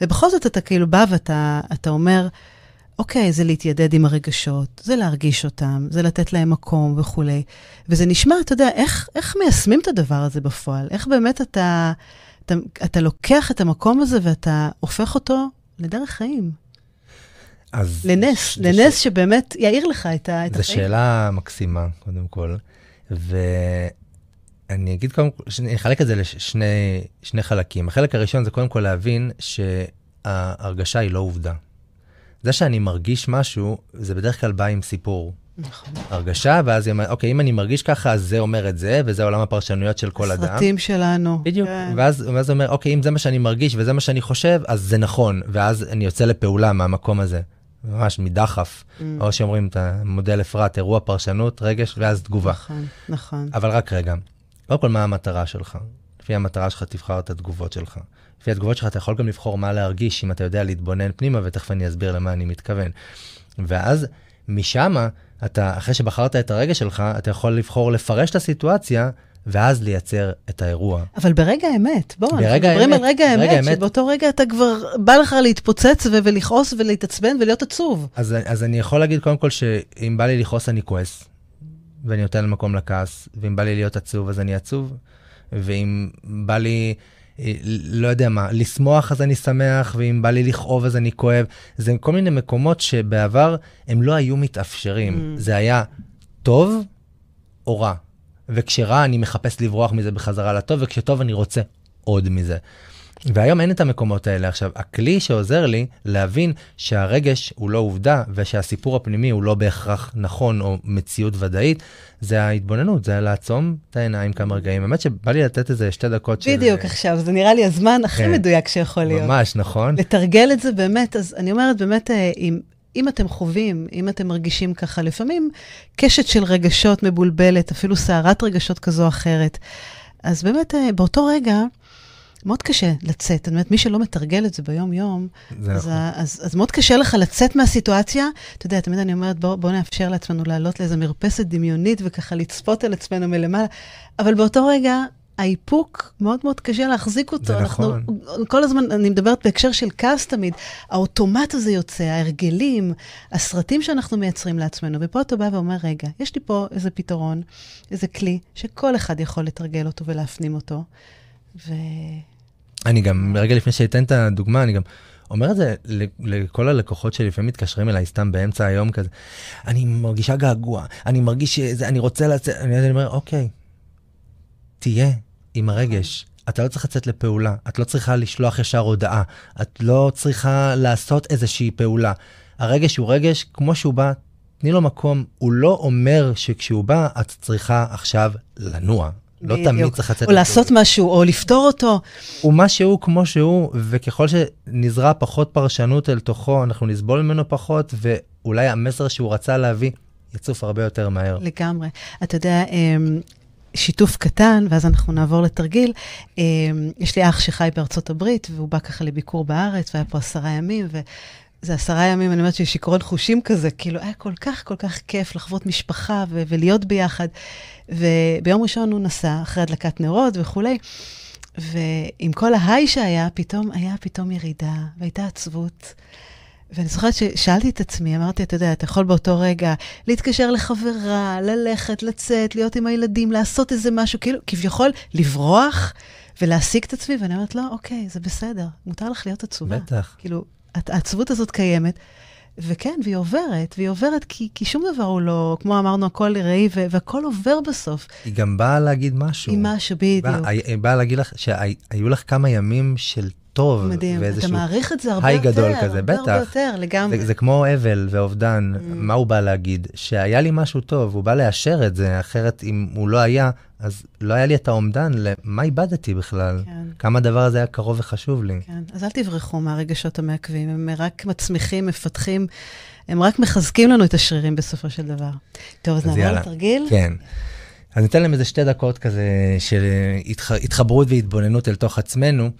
ובכל זאת אתה כאילו בא ואתה אומר, אוקיי, זה להתיידד עם הרגשות, זה להרגיש אותם, זה לתת להם מקום וכולי. וזה נשמע, אתה יודע, איך, איך מיישמים את הדבר הזה בפועל? איך באמת אתה, אתה, אתה לוקח את המקום הזה ואתה הופך אותו לדרך חיים? אז... לנס. לנס ש... שבאמת יאיר לך את, את החיים. זו שאלה מקסימה, קודם כל. ואני אגיד קודם כל, אני אחלק את זה לשני חלקים. החלק הראשון זה קודם כל להבין שההרגשה היא לא עובדה. זה שאני מרגיש משהו, זה בדרך כלל בא עם סיפור. נכון. הרגשה, ואז היא אומרת, אוקיי, אם אני מרגיש ככה, אז זה אומר את זה, וזה עולם הפרשנויות של כל אדם. הסרטים שלנו. בדיוק. כן. ואז, ואז הוא אומר, אוקיי, אם זה מה שאני מרגיש וזה מה שאני חושב, אז זה נכון, ואז אני יוצא לפעולה מהמקום הזה. ממש מדחף, mm. או שאומרים את המודל אפרת, אירוע פרשנות, רגש, ואז תגובה. נכון, נכון. אבל רק רגע, קודם כל, מה המטרה שלך? לפי המטרה שלך תבחר את התגובות שלך. לפי התגובות שלך אתה יכול גם לבחור מה להרגיש, אם אתה יודע להתבונן פנימה, ותכף אני אסביר למה אני מתכוון. ואז משם, אתה, אחרי שבחרת את הרגש שלך, אתה יכול לבחור לפרש את הסיטואציה ואז לייצר את האירוע. אבל ברגע האמת, בואו, אנחנו מדברים על רגע האמת, האמת. שבאותו רגע אתה כבר, בא לך להתפוצץ ו- ולכעוס ולהתעצבן ולהיות עצוב. אז, אז אני יכול להגיד קודם כל שאם בא לי לכעוס אני כועס, ואני נותן מקום לכעס, ואם בא לי להיות עצוב אז אני עצוב, ואם בא לי, אה, לא יודע מה, לשמוח אז אני שמח, ואם בא לי לכאוב אז אני כואב. זה כל מיני מקומות שבעבר הם לא היו מתאפשרים. Mm. זה היה טוב או רע. וכשרע אני מחפש לברוח מזה בחזרה לטוב, וכשטוב אני רוצה עוד מזה. והיום אין את המקומות האלה. עכשיו, הכלי שעוזר לי להבין שהרגש הוא לא עובדה, ושהסיפור הפנימי הוא לא בהכרח נכון או מציאות ודאית, זה ההתבוננות, זה לעצום את העיניים כמה רגעים. האמת שבא לי לתת איזה שתי דקות של... בדיוק עכשיו, זה נראה לי הזמן הכי כן. מדויק שיכול להיות. ממש, נכון? לתרגל את זה באמת, אז אני אומרת באמת, אה, אם, אם אתם חווים, אם אתם מרגישים ככה, לפעמים קשת של רגשות מבולבלת, אפילו סערת רגשות כזו או אחרת, אז באמת אה, באותו רגע, מאוד קשה לצאת. אני אומרת, מי שלא מתרגל את זה ביום-יום, זה אז, נכון. אז, אז מאוד קשה לך לצאת מהסיטואציה. אתה יודע, תמיד אני אומרת, בואו בוא נאפשר לעצמנו לעלות לאיזו מרפסת דמיונית וככה לצפות על עצמנו מלמעלה, אבל באותו רגע, האיפוק, מאוד מאוד קשה להחזיק אותו. זה אנחנו, נכון. כל הזמן, אני מדברת בהקשר של כעס תמיד, האוטומט הזה יוצא, ההרגלים, הסרטים שאנחנו מייצרים לעצמנו, ופה אתה בא ואומר, רגע, יש לי פה איזה פתרון, איזה כלי, שכל אחד יכול לתרגל אותו ולהפנים אותו, ו... אני גם, רגע לפני שאתן את הדוגמה, אני גם אומר את זה לכל הלקוחות שלפעמים מתקשרים אליי סתם באמצע היום כזה, אני מרגישה געגוע, אני מרגיש שזה, אני רוצה לצאת, אני אומר, אוקיי, תהיה עם הרגש. אתה לא צריך לצאת לפעולה, את לא צריכה לשלוח ישר הודעה, את לא צריכה לעשות איזושהי פעולה. הרגש הוא רגש, כמו שהוא בא, תני לו מקום. הוא לא אומר שכשהוא בא, את צריכה עכשיו לנוע. לא בדיוק. תמיד צריך לצאת או לעשות משהו, או לפתור אותו. הוא מה שהוא כמו שהוא, וככל שנזרע פחות פרשנות אל תוכו, אנחנו נסבול ממנו פחות, ואולי המסר שהוא רצה להביא יצוף הרבה יותר מהר. לגמרי. אתה יודע, אמ, שיתוף קטן, ואז אנחנו נעבור לתרגיל. אמ, יש לי אח שחי בארצות הברית, והוא בא ככה לביקור בארץ, והיה פה עשרה ימים, וזה עשרה ימים, אני אומרת שיש שיכרון חושים כזה, כאילו היה כל כך כל כך כיף לחוות משפחה ו- ולהיות ביחד. וביום ראשון הוא נסע, אחרי הדלקת נרות וכולי, ועם כל ההיי שהיה, פתאום היה פתאום ירידה, והייתה עצבות. ואני זוכרת ששאלתי את עצמי, אמרתי, אתה יודע, אתה יכול באותו רגע להתקשר לחברה, ללכת, לצאת, להיות עם הילדים, לעשות איזה משהו, כאילו, כביכול, לברוח ולהשיג את עצמי, ואני אומרת, לא, אוקיי, זה בסדר, מותר לך להיות עצובה. בטח. כאילו, העצבות הזאת קיימת, וכן, והיא עוברת, והיא עוברת כי, כי שום דבר הוא לא, כמו אמרנו, הכל ראי, והכל עובר בסוף. היא גם באה להגיד משהו. עם משהו, בדיוק. באה- היא באה להגיד לך שהיו לך כמה ימים של טוב, מדהים, אתה מעריך את זה הרבה יותר. גדול כזה, הרבה הרבה בטח. יותר, לגמרי. זה, זה כמו אבל ואובדן, Mm. מה הוא בא להגיד? שהיה לי משהו טוב, הוא בא לאשר את זה, אחרת אם הוא לא היה, אז לא היה לי את האומדן למה איבדתי בכלל. כן. כמה הדבר הזה היה קרוב וחשוב לי. כן, אז אל תברחו מהרגשות המעכבים, הם רק מצמיחים, מפתחים, הם רק מחזקים לנו את השרירים בסופו של דבר. טוב, אז אז נעבור. לתרגיל. כן. אז ניתן להם איזה שתי דקות כזה של התח... התחברות והתבוננות אל תוך עצמנו.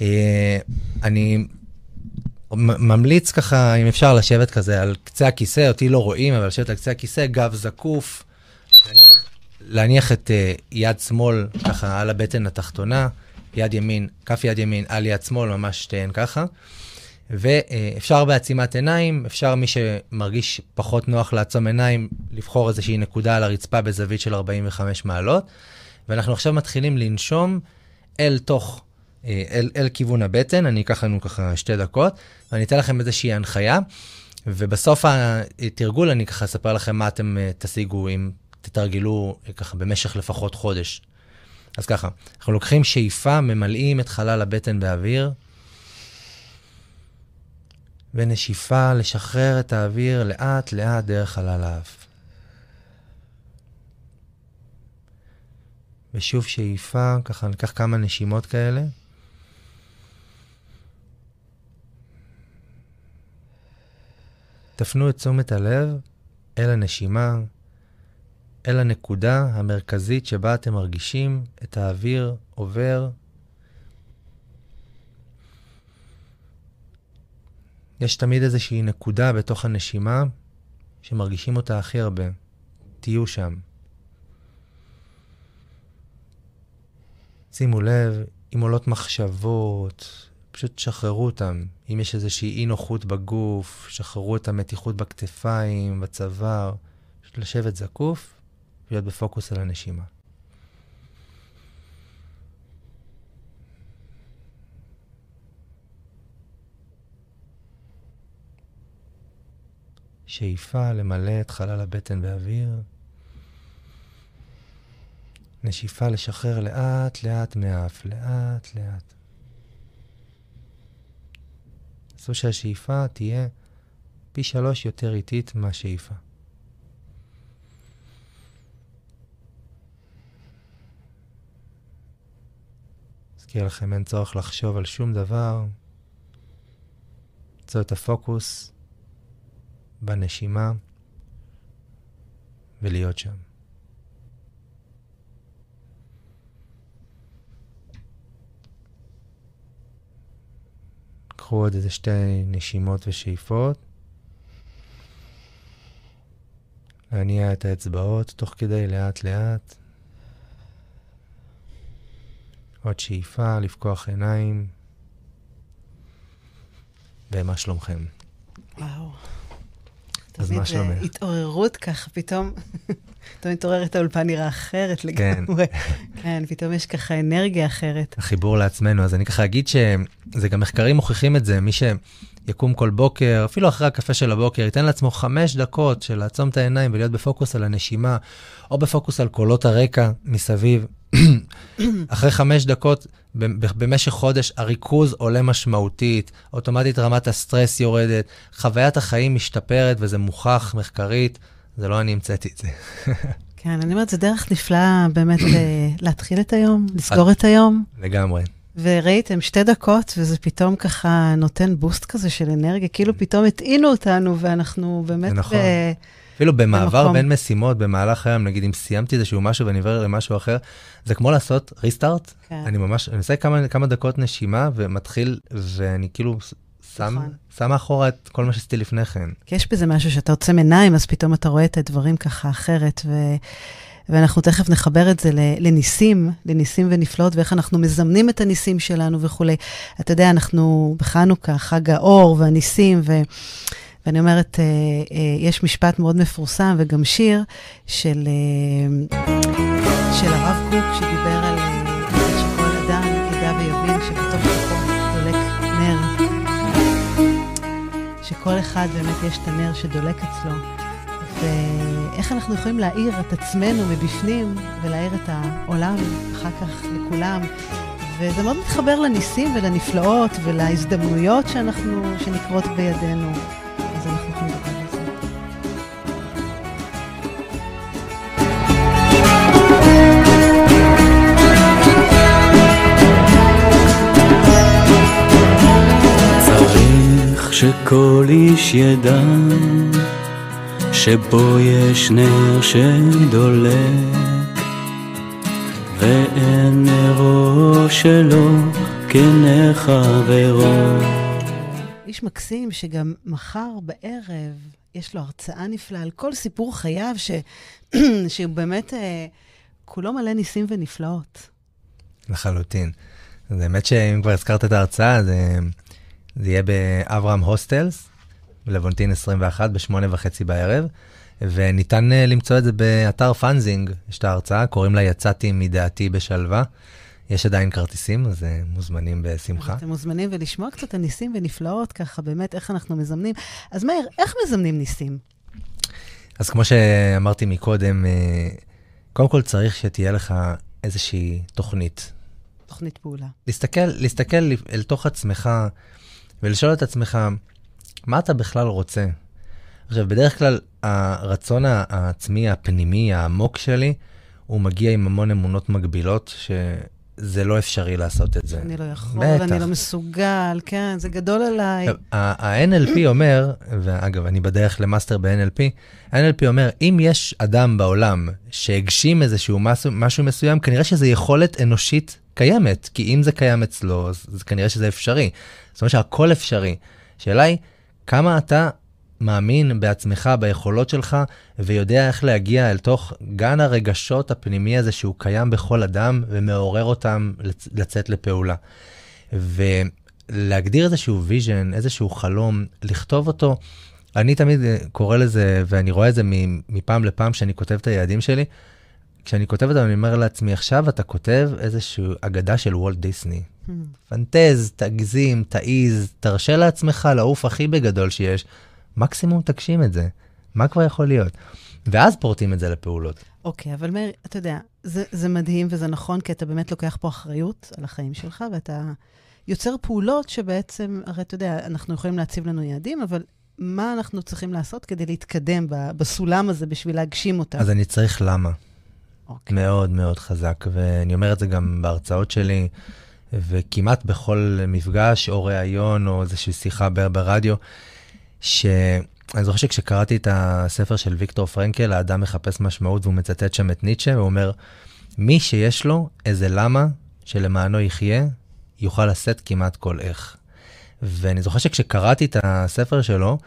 אה, אני ממליץ ככה, אם אפשר, לשבת כזה על קצה הכיסא, אותי לא רואים, אבל לשבת על קצה הכיסא, גב זקוף, להניח, את אה, יד שמאל ככה על הבטן התחתונה, יד ימין, כף יד ימין על יד שמאל, ממש שתיהן ככה. ואפשר בעצימת עיניים, אפשר מי שמרגיש פחות נוח לעצום עיניים, לבחור איזושהי נקודה על הרצפה בזווית של 45 מעלות. ואנחנו עכשיו מתחילים לנשום אל תוך, אל, אל כיוון הבטן, אני אקח לנו ככה שתי דקות, ואני אתן לכם איזושהי הנחיה, ובסוף התרגול אני ככה אספר לכם מה אתם אה, תשיגו אם תתרגלו אה, ככה במשך לפחות חודש. אז ככה, אנחנו לוקחים שאיפה, ממלאים את חלל הבטן באוויר, ונשיפה, לשחרר את האוויר לאט לאט דרך חלל האף. ושוב שאיפה, ככה ניקח כמה נשימות כאלה. תפנו את תשומת הלב אל הנשימה, אל הנקודה המרכזית שבה אתם מרגישים את האוויר עובר. יש תמיד איזושהי נקודה בתוך הנשימה שמרגישים אותה הכי הרבה. תהיו שם. שימו לב, אם עולות מחשבות, פשוט שחררו אותם. אם יש איזושהי אי נוחות בגוף, שחררו את המתיחות בכתפיים, בצוואר. פשוט לשבת זקוף, להיות בפוקוס על הנשימה. שאיפה למלא את חלל הבטן באוויר. נשיפה לשחרר לאט לאט מהאף, לאט לאט. עשו שהשאיפה תהיה פי שלוש יותר איטית מהשאיפה. אזכיר לכם, אין צורך לחשוב על שום דבר. למצוא את הפוקוס בנשימה ולהיות שם. קחו עוד איזה שתי נשימות ושאיפות. להניע את האצבעות תוך כדי לאט לאט. עוד שאיפה, לפקוח עיניים. ומה שלומכם? וואו. אז מה שלומך? תמיד התעוררות ככה, פתאום, פתאום מתעוררת האולפן נראה אחרת לגמרי. כן, פתאום יש ככה אנרגיה אחרת. החיבור לעצמנו, אז אני ככה אגיד שזה גם מחקרים מוכיחים את זה, מי שיקום כל בוקר, אפילו אחרי הקפה של הבוקר, ייתן לעצמו חמש דקות של לעצום את העיניים ולהיות בפוקוס על הנשימה, או בפוקוס על קולות הרקע מסביב. אחרי חמש דקות, במשך חודש, הריכוז עולה משמעותית, אוטומטית רמת הסטרס יורדת, חוויית החיים משתפרת, וזה מוכח מחקרית, זה לא אני המצאתי את זה. כן, אני אומרת, זו דרך נפלאה באמת אה, להתחיל את היום, לסגור את היום. לגמרי. וראיתם, שתי דקות, וזה פתאום ככה נותן בוסט כזה של אנרגיה, כאילו פתאום הטעינו אותנו, ואנחנו באמת... נכון. ב... אפילו במעבר במקום. בין משימות, במהלך היום, נגיד אם סיימתי איזשהו משהו ואני עובר למשהו אחר, זה כמו לעשות ריסטארט. כן. אני ממש, אני עושה כמה, כמה דקות נשימה ומתחיל, ואני כאילו שם, נכון. שם מאחורה את כל מה שעשיתי לפני כן. כי יש בזה משהו שאתה עוצם עיניים, אז פתאום אתה רואה את הדברים ככה אחרת, ו... ואנחנו תכף נחבר את זה לניסים, לניסים ונפלאות, ואיך אנחנו מזמנים את הניסים שלנו וכולי. אתה יודע, אנחנו בחנוכה, חג האור והניסים, ו... ואני אומרת, אה, אה, יש משפט מאוד מפורסם וגם שיר של, אה, של הרב קוק, שדיבר על שכל אדם ידע ויבין שבתוך תוכו דולק נר. שכל אחד באמת יש את הנר שדולק אצלו. ואיך אנחנו יכולים להאיר את עצמנו מבפנים ולהאיר את העולם אחר כך לכולם. וזה מאוד מתחבר לניסים ולנפלאות ולהזדמנויות שאנחנו, שנקרות בידינו. שכל איש ידע שבו יש נר שדולק ואין נרו שלו כנר חברו איש מקסים שגם מחר בערב יש לו הרצאה נפלאה על כל סיפור חייו, ש... שהוא באמת אה, כולו מלא ניסים ונפלאות. לחלוטין. אז האמת שאם כבר הזכרת את ההרצאה, זה, זה יהיה באברהם הוסטלס, בלוונטין 21, בשמונה וחצי בערב, וניתן אה, למצוא את זה באתר פאנזינג, יש את ההרצאה, קוראים לה יצאתי מדעתי בשלווה. יש עדיין כרטיסים, אז אה, מוזמנים בשמחה. אתם מוזמנים ולשמוע קצת הניסים ונפלאות, ככה באמת איך אנחנו מזמנים. אז מאיר, איך מזמנים ניסים? אז כמו שאמרתי מקודם, אה, קודם כל צריך שתהיה לך איזושהי תוכנית. תוכנית פעולה. להסתכל, להסתכל אל תוך עצמך ולשאול את עצמך, מה אתה בכלל רוצה? עכשיו, בדרך כלל הרצון העצמי, הפנימי, העמוק שלי, הוא מגיע עם המון אמונות מגבילות, ש... זה לא אפשרי לעשות את זה. אני לא יכול, בטח. אני לא מסוגל, כן, זה גדול עליי. ה-NLP אומר, ואגב, אני בדרך למאסטר ב-NLP, ה-NLP אומר, אם יש אדם בעולם שהגשים איזשהו משהו, משהו מסוים, כנראה שזו יכולת אנושית קיימת, כי אם זה קיים אצלו, אז, אז כנראה שזה אפשרי. זאת אומרת שהכל אפשרי. השאלה היא, כמה אתה מאמין בעצמך, ביכולות שלך, ויודע איך להגיע אל תוך גן הרגשות הפנימי הזה שהוא קיים בכל אדם, ומעורר אותם לצאת לפעולה. ולהגדיר איזשהו vision, איזשהו חלום, לכתוב אותו, אני תמיד אה, קורא לזה, ואני רואה את זה מפעם לפעם כשאני כותב את היעדים שלי, כשאני כותב את זה, אני אומר לעצמי, עכשיו אתה כותב איזושהי אגדה של וולט דיסני. פנטז, תגזים, תעיז, תרשה לעצמך לעוף הכי בגדול שיש, מקסימום תגשים את זה. מה כבר יכול להיות? ואז פורטים את זה לפעולות. אוקיי, okay, אבל מאיר, אתה יודע, זה, זה מדהים וזה נכון, כי אתה באמת לוקח פה אחריות על החיים שלך, ואתה יוצר פעולות שבעצם, הרי אתה יודע, אנחנו יכולים להציב לנו יעדים, אבל מה אנחנו צריכים לעשות כדי להתקדם בסולם הזה בשביל להגשים אותם? אז אני צריך למה. Okay. אוקיי. מאוד מאוד חזק, ואני אומר את זה גם בהרצאות שלי, וכמעט בכל מפגש או ראיון או איזושהי שיחה ברדיו, שאני זוכר שכשקראתי את הספר של ויקטור פרנקל, האדם מחפש משמעות, והוא מצטט שם את ניטשה, הוא אומר, מי שיש לו איזה למה שלמענו יחיה, יוכל לשאת כמעט כל איך. ואני זוכר שכשקראתי את הספר שלו,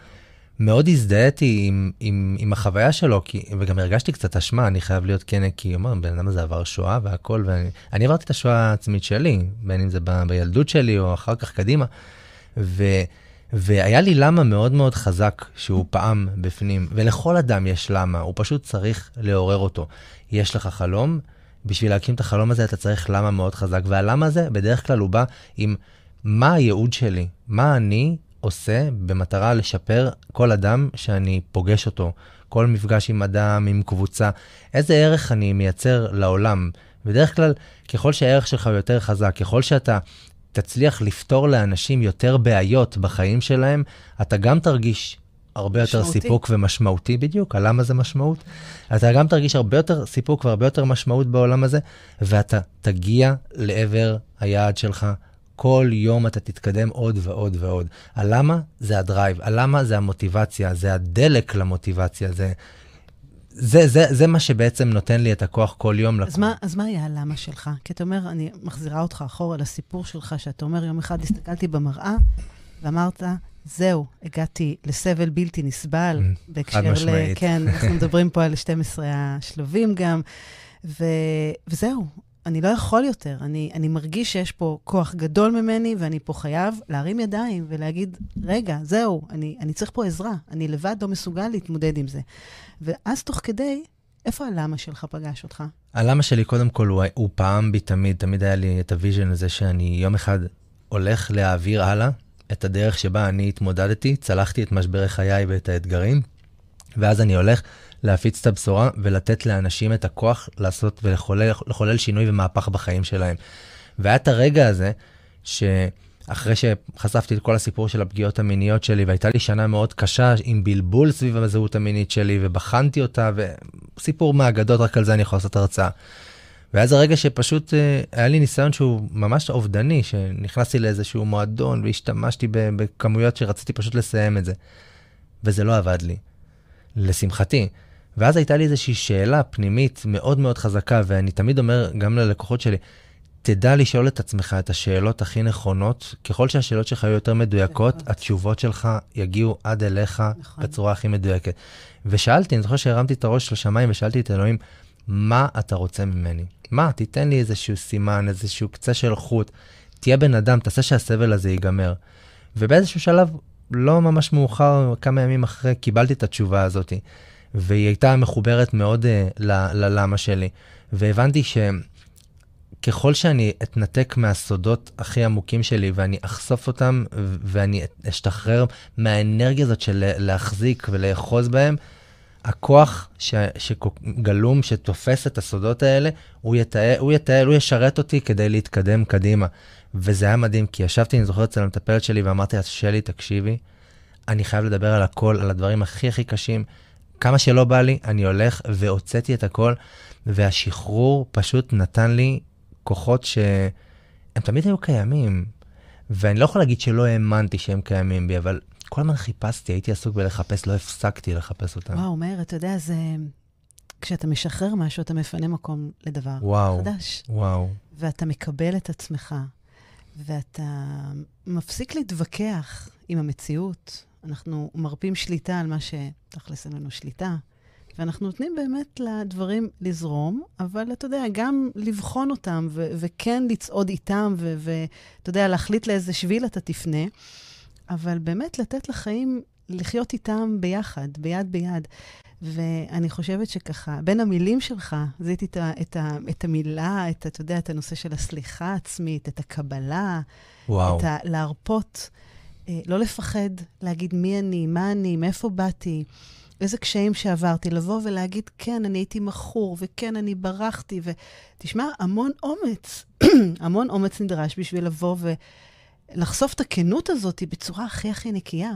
מאוד הזדהיתי עם, עם, עם החוויה שלו, כי, וגם הרגשתי קצת אשמה, אני חייב להיות כן, כי אומר, בן אדם הזה עבר שואה והכל, ואני עברתי את השואה העצמית שלי, בין אם זה ב, בילדות שלי או אחר כך קדימה. ו, והיה לי למה מאוד מאוד חזק שהוא פעם בפנים, ולכל אדם יש למה, הוא פשוט צריך לעורר אותו. יש לך חלום, בשביל להקים את החלום הזה אתה צריך למה מאוד חזק, והלמה הזה בדרך כלל הוא בא עם מה הייעוד שלי, מה אני עושה במטרה לשפר כל אדם שאני פוגש אותו, כל מפגש עם אדם, עם קבוצה, איזה ערך אני מייצר לעולם. בדרך כלל, ככל שהערך שלך הוא יותר חזק, ככל שאתה תצליח לפתור לאנשים יותר בעיות בחיים שלהם, אתה גם תרגיש הרבה יותר משמעותי. סיפוק ומשמעותי בדיוק, הלמה זה משמעות. אתה גם תרגיש הרבה יותר סיפוק והרבה יותר משמעות בעולם הזה, ואתה תגיע לעבר היעד שלך כל יום אתה תתקדם עוד ועוד ועוד. הלמה? זה הדרייב. הלמה? זה המוטיבציה, זה הדלק למוטיבציה, זה... זה, זה, זה מה שבעצם נותן לי את הכוח כל יום אז מה, אז מה היה הלמה שלך? כי אתה אומר, אני מחזירה אותך אחורה לסיפור שלך, שאתה אומר, יום אחד הסתכלתי במראה ואמרת, זהו, הגעתי לסבל בלתי נסבל. ממ, בהקשר ל... כן, אנחנו מדברים פה על 12 השלבים גם. ו... וזהו, אני לא יכול יותר. אני, אני מרגיש שיש פה כוח גדול ממני, ואני פה חייב להרים ידיים ולהגיד, רגע, זהו, אני, אני צריך פה עזרה. אני לבד לא מסוגל להתמודד עם זה. ואז תוך כדי, איפה הלמה שלך פגש אותך? הלמה שלי, קודם כל, הוא, הוא פעם בי תמיד, תמיד היה לי את ה vision הזה שאני יום אחד הולך להעביר הלאה את הדרך שבה אני התמודדתי, צלחתי את משברי חיי ואת האתגרים, ואז אני הולך להפיץ את הבשורה ולתת לאנשים את הכוח לעשות ולחולל שינוי ומהפך בחיים שלהם. והיה את הרגע הזה, שאחרי שחשפתי את כל הסיפור של הפגיעות המיניות שלי, והייתה לי שנה מאוד קשה עם בלבול סביב הזהות המינית שלי, ובחנתי אותה, וסיפור מהאגדות, רק על זה אני יכול לעשות הרצאה. ואז הרגע שפשוט אה, היה לי ניסיון שהוא ממש אובדני, שנכנסתי לאיזשהו מועדון והשתמשתי בכמויות שרציתי פשוט לסיים את זה. וזה לא עבד לי, לשמחתי. ואז הייתה לי איזושהי שאלה פנימית מאוד מאוד חזקה, ואני תמיד אומר גם ללקוחות שלי, תדע לשאול את עצמך את השאלות הכי נכונות. ככל שהשאלות שלך יהיו יותר מדויקות, נכון. התשובות שלך יגיעו עד אליך נכון. בצורה הכי מדויקת. ושאלתי, אני זוכר שהרמתי את הראש לשמיים ושאלתי את אלוהים, מה אתה רוצה ממני? מה, תיתן לי איזשהו סימן, איזשהו קצה של חוט, תהיה בן אדם, תעשה שהסבל הזה ייגמר. ובאיזשהו שלב, לא ממש מאוחר, כמה ימים אחרי, קיבלתי את התשובה הזאת. והיא הייתה מחוברת מאוד uh, ללמה שלי. והבנתי שככל שאני אתנתק מהסודות הכי עמוקים שלי ואני אחשוף אותם ואני אשתחרר מהאנרגיה הזאת של להחזיק ולאחוז בהם, הכוח ש, שגלום, שתופס את הסודות האלה, הוא יתעל, הוא יתעל, הוא ישרת אותי כדי להתקדם קדימה. וזה היה מדהים, כי ישבתי, אני זוכר, אצל המטפלת שלי ואמרתי לה, שלי, תקשיבי, אני חייב לדבר על הכל, על הדברים הכי הכי קשים, כמה שלא בא לי, אני הולך והוצאתי את הכל, והשחרור פשוט נתן לי כוחות שהם תמיד היו קיימים. ואני לא יכול להגיד שלא האמנתי שהם קיימים בי, אבל כל הזמן חיפשתי, הייתי עסוק בלחפש, לא הפסקתי לחפש אותם. וואו, מאיר, אתה יודע, זה... כשאתה משחרר משהו, אתה מפנה מקום לדבר וואו, חדש. וואו. ואתה מקבל את עצמך, ואתה מפסיק להתווכח עם המציאות, אנחנו מרפים שליטה על מה שתכלס אין לנו שליטה. ואנחנו נותנים באמת לדברים לזרום, אבל אתה יודע, גם לבחון אותם ו- וכן לצעוד איתם, ואתה יודע, להחליט לאיזה שביל אתה תפנה, אבל באמת לתת לחיים לחיות איתם ביחד, ביד ביד. ואני חושבת שככה, בין המילים שלך, זיהיתי את, את, את המילה, את, אתה יודע, את הנושא של הסליחה העצמית, את הקבלה, וואו. את ה... להרפות, אה, לא לפחד, להגיד מי אני, מה אני, מאיפה באתי. איזה קשיים שעברתי, לבוא ולהגיד, כן, אני הייתי מכור, וכן, אני ברחתי, ותשמע, המון אומץ, המון אומץ נדרש בשביל לבוא ולחשוף את הכנות הזאת בצורה הכי הכי נקייה.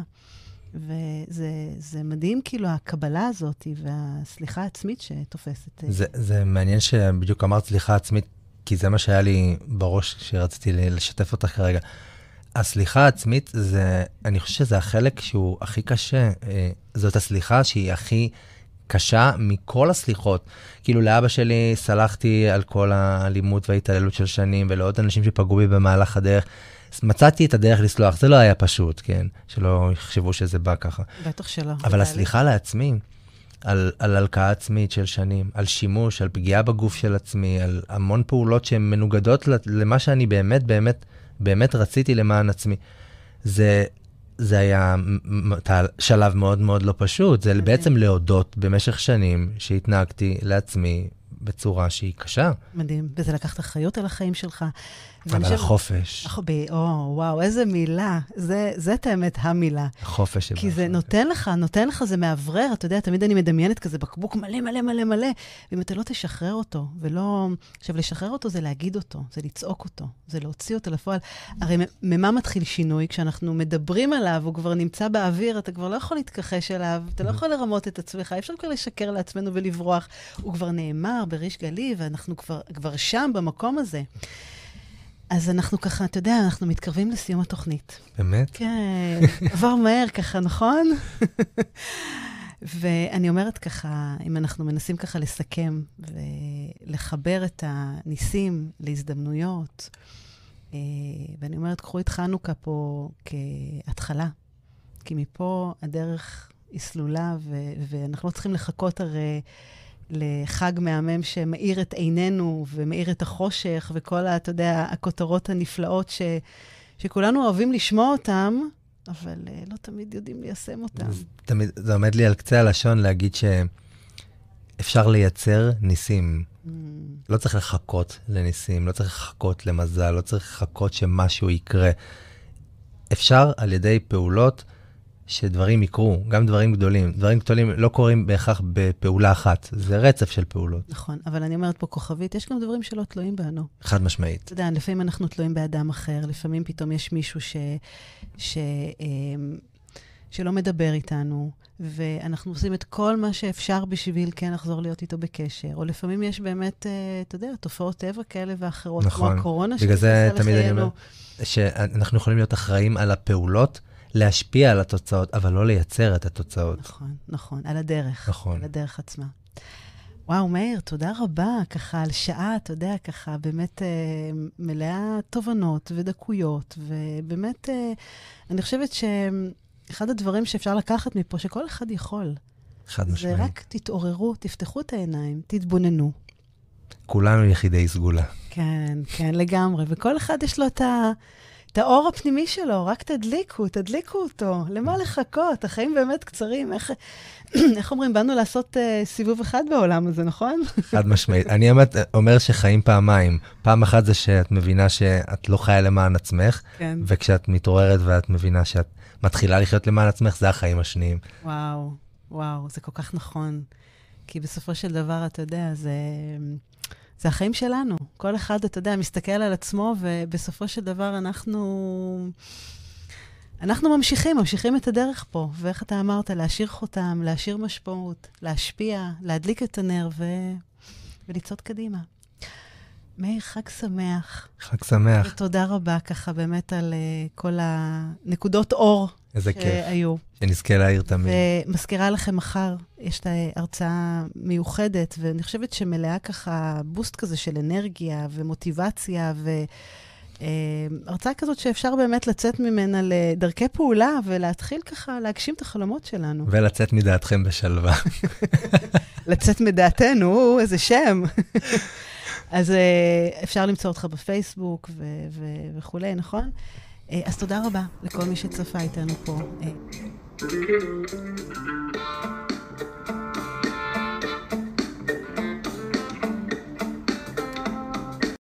וזה מדהים, כאילו, הקבלה הזאת והסליחה העצמית שתופסת. זה, זה מעניין שבדיוק אמרת סליחה עצמית, כי זה מה שהיה לי בראש כשרציתי לשתף אותך כרגע. הסליחה העצמית זה, אני חושב שזה החלק שהוא הכי קשה. אה, זאת הסליחה שהיא הכי קשה מכל הסליחות. כאילו לאבא שלי סלחתי על כל האלימות וההתעללות של שנים, ולעוד אנשים שפגעו בי במהלך הדרך. מצאתי את הדרך לסלוח, זה לא היה פשוט, כן? שלא יחשבו שזה בא ככה. בטח שלא. אבל הסליחה לעצמי, על, על הלקאה עצמית של שנים, על שימוש, על פגיעה בגוף של עצמי, על המון פעולות שהן מנוגדות למה שאני באמת, באמת, באמת רציתי למען עצמי. זה, זה היה שלב מאוד מאוד לא פשוט, זה בעצם להודות במשך שנים שהתנהגתי לעצמי בצורה שהיא קשה. מדהים, וזה לקחת אחריות על החיים שלך. על החופש. או, וואו, איזה מילה. זה, זה את האמת המילה. החופש. כי זה נותן לך, נותן לך, זה מאוורר. אתה יודע, תמיד אני מדמיינת כזה בקבוק מלא מלא מלא מלא, ואם אתה לא תשחרר אותו, ולא... עכשיו, לשחרר אותו זה להגיד אותו, זה לצעוק אותו, זה להוציא אותו לפועל. הרי ממה מתחיל שינוי? כשאנחנו מדברים עליו, הוא כבר נמצא באוויר, אתה כבר לא יכול להתכחש אליו, אתה לא יכול לרמות את עצמך, אי אפשר כבר לשקר לעצמנו ולברוח. הוא כבר נאמר בריש גלי, ואנחנו כבר, כבר שם, במקום הזה. אז אנחנו ככה, אתה יודע, אנחנו מתקרבים לסיום התוכנית. באמת? כן, עבר מהר ככה, נכון? ואני אומרת ככה, אם אנחנו מנסים ככה לסכם ולחבר את הניסים להזדמנויות, אה, ואני אומרת, קחו את חנוכה פה כהתחלה, כי מפה הדרך היא סלולה, ואנחנו לא צריכים לחכות הרי לחג מהמם שמאיר את עינינו ומאיר את החושך, וכל, אתה יודע, הכותרות הנפלאות ש, שכולנו אוהבים לשמוע אותן, אבל uh, לא תמיד יודעים ליישם אותן. תמיד, זה עומד לי על קצה הלשון להגיד שאפשר לייצר ניסים. Mm. לא צריך לחכות לניסים, לא צריך לחכות למזל, לא צריך לחכות שמשהו יקרה. אפשר על ידי פעולות שדברים יקרו, גם דברים גדולים. דברים גדולים לא קורים בהכרח בפעולה אחת, זה רצף של פעולות. נכון, אבל אני אומרת פה כוכבית, יש גם דברים שלא תלויים בנו. חד משמעית. אתה יודע, לפעמים אנחנו תלויים באדם אחר, לפעמים פתאום יש מישהו ש... ש... אמ, שלא מדבר איתנו, ואנחנו עושים את כל מה שאפשר בשביל כן לחזור להיות איתו בקשר. או לפעמים יש באמת, אה, אתה יודע, תופעות טבע כאלה ואחרות, נכון. כמו הקורונה לחיינו. בגלל זה תמיד אני אומר, שאנחנו יכולים להיות אחראים על הפעולות להשפיע על התוצאות, אבל לא לייצר את התוצאות. נכון, נכון, על הדרך. נכון. על הדרך עצמה. וואו, מאיר, תודה רבה, ככה על שעה, אתה יודע, ככה באמת אה, מלאה תובנות ודקויות, ובאמת, אה, אני חושבת שאחד הדברים שאפשר לקחת מפה, שכל אחד יכול. חד משמעית. זה רק תתעוררו, תפתחו את העיניים, תתבוננו. כולנו יחידי סגולה. כן, כן, לגמרי. וכל אחד יש לו את ה... את האור הפנימי שלו, רק תדליקו, תדליקו אותו. למה לחכות? החיים באמת קצרים. איך, איך אומרים, באנו לעשות uh, סיבוב אחד בעולם הזה, נכון? חד משמעית. אני אומר, אומר שחיים פעמיים. פעם אחת זה שאת מבינה שאת לא חיה למען עצמך, כן. וכשאת מתעוררת ואת מבינה שאת מתחילה לחיות למען עצמך, זה החיים השניים. וואו, וואו, זה כל כך נכון. כי בסופו של דבר, אתה יודע, זה... זה החיים שלנו. כל אחד, אתה יודע, מסתכל על עצמו, ובסופו של דבר אנחנו... אנחנו ממשיכים, ממשיכים את הדרך פה. ואיך אתה אמרת, להשאיר חותם, להשאיר משמעות, להשפיע, להדליק את הנר ו... ולצעוד קדימה. מאיר, חג שמח. חג שמח. ותודה רבה ככה באמת על uh, כל הנקודות אור איזה כיף. שהיו. שנזכה להעיר תמיד. ומזכירה לכם מחר, יש את ההרצאה מיוחדת, ואני חושבת שמלאה ככה בוסט כזה של אנרגיה ומוטיבציה, ו... הרצאה כזאת שאפשר באמת לצאת ממנה לדרכי פעולה ולהתחיל ככה להגשים את החלומות שלנו. ולצאת מדעתכם בשלווה. לצאת מדעתנו, איזה שם. אז אפשר למצוא אותך בפייסבוק וכולי, נכון? אז תודה רבה לכל מי שצפה איתנו פה.